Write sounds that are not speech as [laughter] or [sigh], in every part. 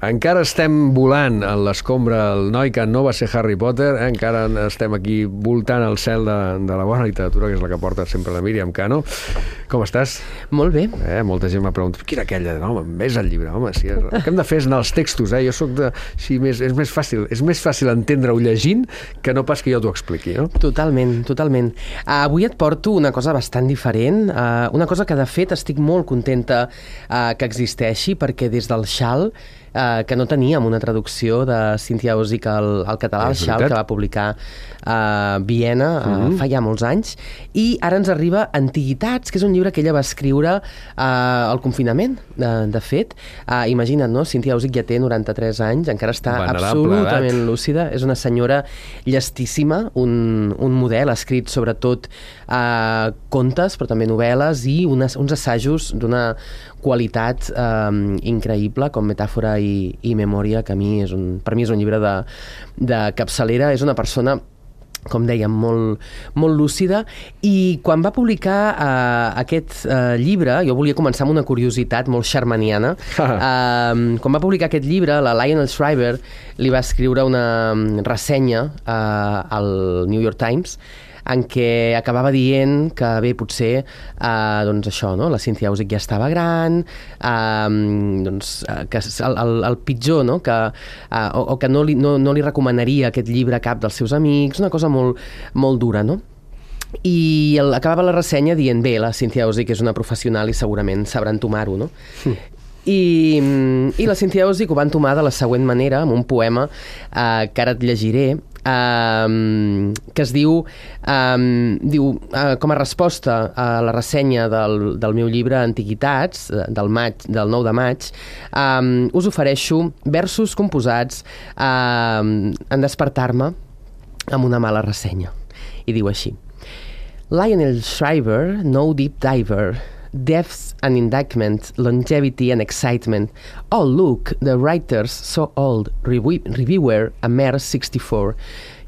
Encara estem volant en l'escombra el noi que no va ser Harry Potter, eh? encara estem aquí voltant el cel de, de la bona literatura, que és la que porta sempre la Míriam Cano. Com estàs? Molt bé. Eh? Molta gent m'ha preguntat, quina aquella? No, home, ves el llibre, home. Si el que hem de fer és anar als textos, eh? Jo sóc de... Sí, més, és, més fàcil, és més fàcil entendre-ho llegint que no pas que jo t'ho expliqui, no? Totalment, totalment. Uh, avui et porto una cosa bastant diferent, uh, una cosa que de fet estic molt contenta uh, que existeixi, perquè des del xal eh, que no teníem una traducció de Cynthia Ozic al, al català, al Xal, que va publicar a uh, Viena uh, mm -hmm. fa ja molts anys, i ara ens arriba Antiguitats, que és un llibre que ella va escriure uh, al confinament, de, de fet. Uh, imagina't, no? Cynthia Ozic ja té 93 anys, encara està Venerable absolutament edat. lúcida, és una senyora llestíssima, un, un model, escrit sobretot uh, contes, però també novel·les i unes, uns assajos d'una qualitat um, increïble com metàfora i, i memòria, que a mi és un, per mi és un llibre de, de capçalera. És una persona com dèiem, molt, molt lúcida, i quan va publicar uh, aquest uh, llibre, jo volia començar amb una curiositat molt xarmaniana, uh, quan va publicar aquest llibre, la Lionel Shriver li va escriure una mm, ressenya uh, al New York Times, en què acabava dient que bé, potser eh, doncs això, no? la Cynthia Ausic ja estava gran eh, doncs, eh, que el, el, el pitjor no? que, eh, o, o que no li, no, no li recomanaria aquest llibre a cap dels seus amics una cosa molt, molt dura no? i el, acabava la ressenya dient bé, la Cynthia Ausic és una professional i segurament sabrà entomar-ho no? Mm. I, I la Cynthia Ozic ho va entomar de la següent manera, amb un poema eh, que ara et llegiré, um, que es diu, um, diu uh, com a resposta a la ressenya del, del meu llibre Antiguitats, del, maig, del 9 de maig, um, us ofereixo versos composats um, en despertar-me amb una mala ressenya. I diu així. Lionel Shriver, no deep diver, depth and indictment, longevity and excitement. Oh, look, the writer's so old, Revi- reviewer, a mere 64.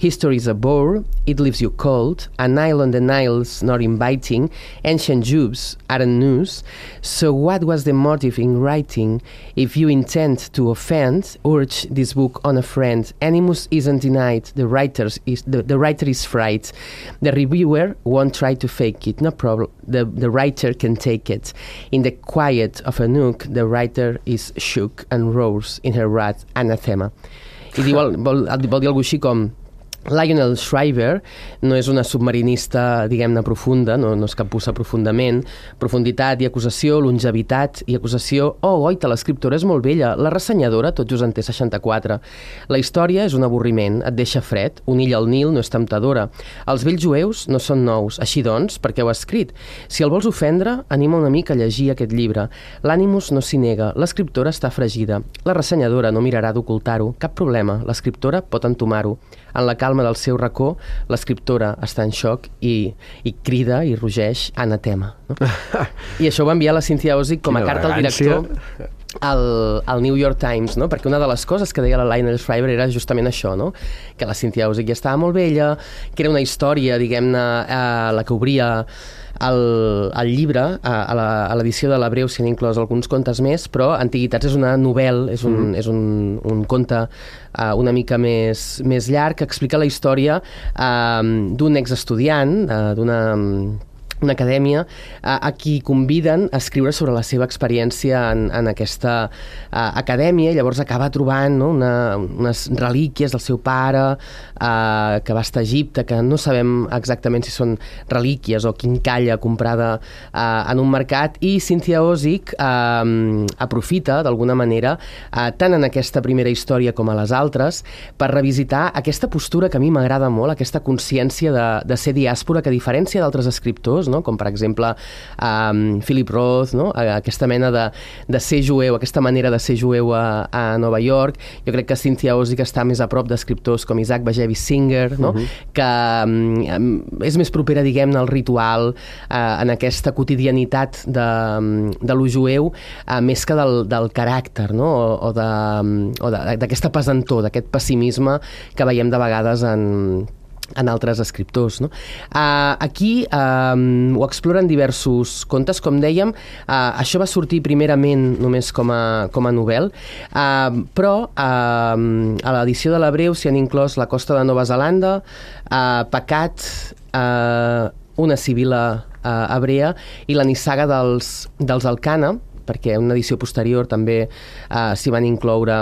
History is a bore, it leaves you cold, a Nile on the Nile's not inviting, ancient Jews aren't news. So, what was the motive in writing? If you intend to offend, urge this book on a friend. Animus isn't denied, the, writers is, the, the writer is fright. The reviewer won't try to fake it, no problem. The, the writer can take it. In the quiet of a nook, the writer is shook and roars in her wrath anathema. [laughs] I diu, vol, vol, vol dir alguna així com Lionel Shriver no és una submarinista, diguem-ne, profunda, no, no és que pussa profundament. Profunditat i acusació, longevitat i acusació. Oh, oita, l'escriptora és molt vella. La ressenyadora tot just en té 64. La història és un avorriment, et deixa fred. Un illa al Nil no és temptadora. Els vells jueus no són nous. Així doncs, per què ho ha escrit? Si el vols ofendre, anima una mica a llegir aquest llibre. L'ànimus no s'hi nega. L'escriptora està fregida. La ressenyadora no mirarà d'ocultar-ho. Cap problema. L'escriptora pot entomar-ho. En la calma del seu racó, l'escriptora està en xoc i, i crida i rugeix anatema. No? [laughs] I això ho va enviar la Cynthia Ozic com a Quina carta al director al, al New York Times, no? perquè una de les coses que deia la Lionel Shriver era justament això, no? que la Cynthia Ozic ja estava molt vella, que era una història, diguem-ne, eh, la que obria el, el llibre, a, a la- a l'edició de l'Hebreu s'hi han inclòs alguns contes més, però Antiguitats és una novel·la, és un, mm. és un, un conte uh, una mica més, més llarg que explica la història uh, d'un exestudiant, uh, d'una una acadèmia a, a qui conviden a escriure sobre la seva experiència en, en aquesta a, acadèmia. I llavors acaba trobant no, una, unes relíquies del seu pare a, que va estar a Egipte que no sabem exactament si són relíquies o quincalla comprada a, en un mercat. I Cynthia Ozic a, aprofita d'alguna manera a, tant en aquesta primera història com a les altres per revisitar aquesta postura que a mi m'agrada molt, aquesta consciència de, de ser diàspora que a diferència d'altres escriptors, no? com per exemple um, Philip Roth, no? Aquesta mena de, de ser jueu, aquesta manera de ser jueu a, a Nova York. Jo crec que Cynthia Ozic està més a prop d'escriptors com Isaac Bashevis Singer, no? que um, és més propera, diguem-ne, al ritual, uh, en aquesta quotidianitat de, de lo jueu, uh, més que del, del caràcter, no? o, o d'aquesta pesantor, d'aquest pessimisme que veiem de vegades en, en altres escriptors. No? Uh, aquí uh, ho exploren diversos contes, com dèiem, uh, això va sortir primerament només com a, com a novel, uh, però uh, a l'edició de l'Abreu s'hi han inclòs La costa de Nova Zelanda, uh, Pecat, uh, una civila uh, hebrea i la nissaga dels, dels Alcana, perquè en una edició posterior també uh, s'hi van incloure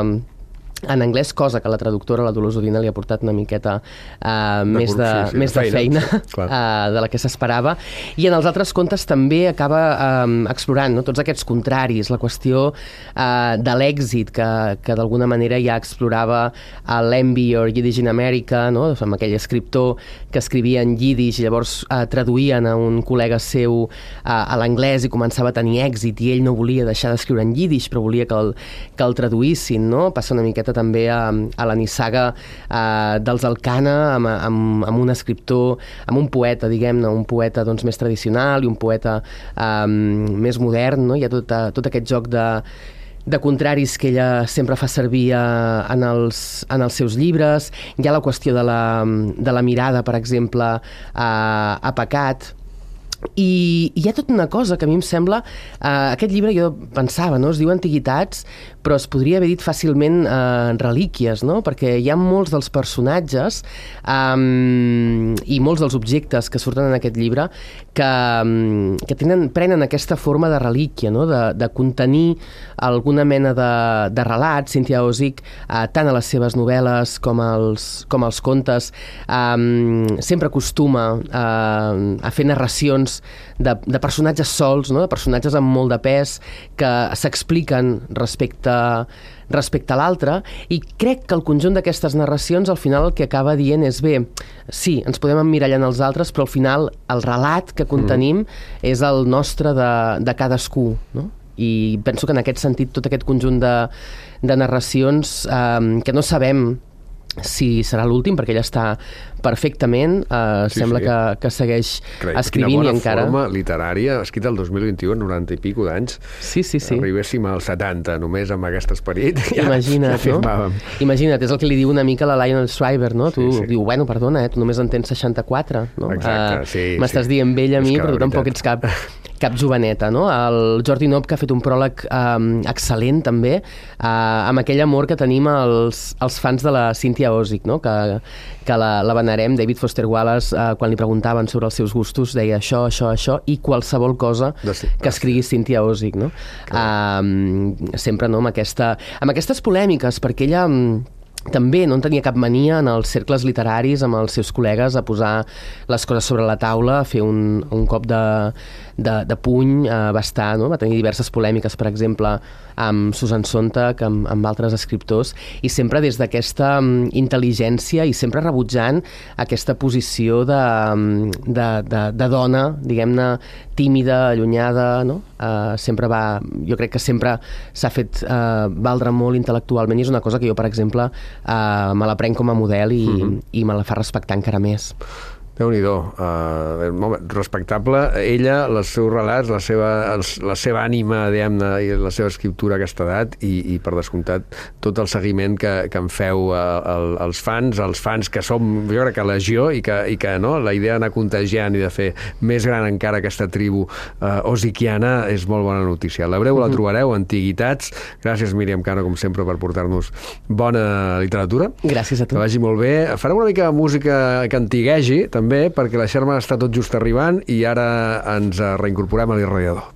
en anglès, cosa que la traductora, la Dolors Udina, li ha portat una miqueta uh, de més, de, sí, sí, més de feina, feina uh, de la que s'esperava. I en els altres contes també acaba um, explorant no? tots aquests contraris, la qüestió uh, de l'èxit que, que d'alguna manera ja explorava a l'Envy or Yiddish in America, no? amb aquell escriptor que escrivia en Yiddish i llavors uh, traduïen a un col·lega seu uh, a l'anglès i començava a tenir èxit i ell no volia deixar d'escriure en Yiddish però volia que el, que el traduïssin, no? Passa una miqueta també a, a la nissaga eh, dels Alcana amb, amb, amb un escriptor, amb un poeta, diguem-ne, un poeta doncs, més tradicional i un poeta eh, més modern, no? Hi ha tot, tot aquest joc de de contraris que ella sempre fa servir a, en, els, en els seus llibres. Hi ha la qüestió de la, de la mirada, per exemple, a, a pecat, i, I hi ha tota una cosa que a mi em sembla... Eh, aquest llibre jo pensava, no? es diu Antiguitats, però es podria haver dit fàcilment eh, relíquies, no? perquè hi ha molts dels personatges um, i molts dels objectes que surten en aquest llibre que, um, que tenen, prenen aquesta forma de relíquia, no? de, de contenir alguna mena de, de relat. Cynthia Ozick, eh, tant a les seves novel·les com als, com als contes, um, sempre acostuma uh, a fer narracions de, de personatges sols, no? de personatges amb molt de pes, que s'expliquen respecte respecte a l'altre i crec que el conjunt d'aquestes narracions al final el que acaba dient és bé, sí, ens podem emmirallar en els altres però al final el relat que contenim mm. és el nostre de, de cadascú no? i penso que en aquest sentit tot aquest conjunt de, de narracions eh, que no sabem si serà l'últim, perquè ella està perfectament, eh, sí, sembla sí. Que, que segueix Crec, escrivint i encara... forma literària, escrita el 2021, 90 i pico d'anys. Sí, sí, sí. Arribéssim als 70 només amb aquest esperit. [laughs] Ja, Imagina't, ja no? Imagina't, és el que li diu una mica la Lionel Shriver, no? Sí, tu sí. diu, bueno, perdona, eh, tu només en tens 64, no? Exacte, uh, sí. M'estàs sí. dient vell a mi, però tu tampoc ets cap [laughs] cap joveneta, no? El Jordi Nop, que ha fet un pròleg um, excel·lent, també, uh, amb aquell amor que tenim els, els fans de la Cynthia Ozick, no? Que, que la, la venerem. David Foster Wallace, uh, quan li preguntaven sobre els seus gustos, deia això, això, això, i qualsevol cosa que escrigui Cynthia Ozick, no? Um, sempre, no?, amb, aquesta, amb aquestes polèmiques, perquè ella... Um, també no en tenia cap mania en els cercles literaris amb els seus col·legues a posar les coses sobre la taula, a fer un, un cop de, de, de puny, eh, va estar, no? va tenir diverses polèmiques, per exemple, amb Susan Sontag, amb, amb altres escriptors, i sempre des d'aquesta um, intel·ligència i sempre rebutjant aquesta posició de, de, de, de dona, diguem-ne, tímida, allunyada, no? Uh, sempre va... Jo crec que sempre s'ha fet uh, valdre molt intel·lectualment i és una cosa que jo, per exemple, uh, me la prenc com a model i, mm -hmm. i me la fa respectar encara més déu nhi uh, respectable. Ella, els seus relats, la seva, els, la seva ànima, diguem-ne, i la seva escriptura a aquesta edat, i, i per descomptat, tot el seguiment que, que en feu uh, el, els fans, els fans que som, jo crec que legió, i que, i que no, la idea d'anar contagiant i de fer més gran encara aquesta tribu uh, osiquiana és molt bona notícia. La breu la trobareu, Antiguitats. Gràcies, Míriam Cano, com sempre, per portar-nos bona literatura. Gràcies a tu. Que vagi molt bé. Farem una mica de música que antiguegi, també, perquè la Xerma està tot just arribant i ara ens reincorporem a l'irradiador.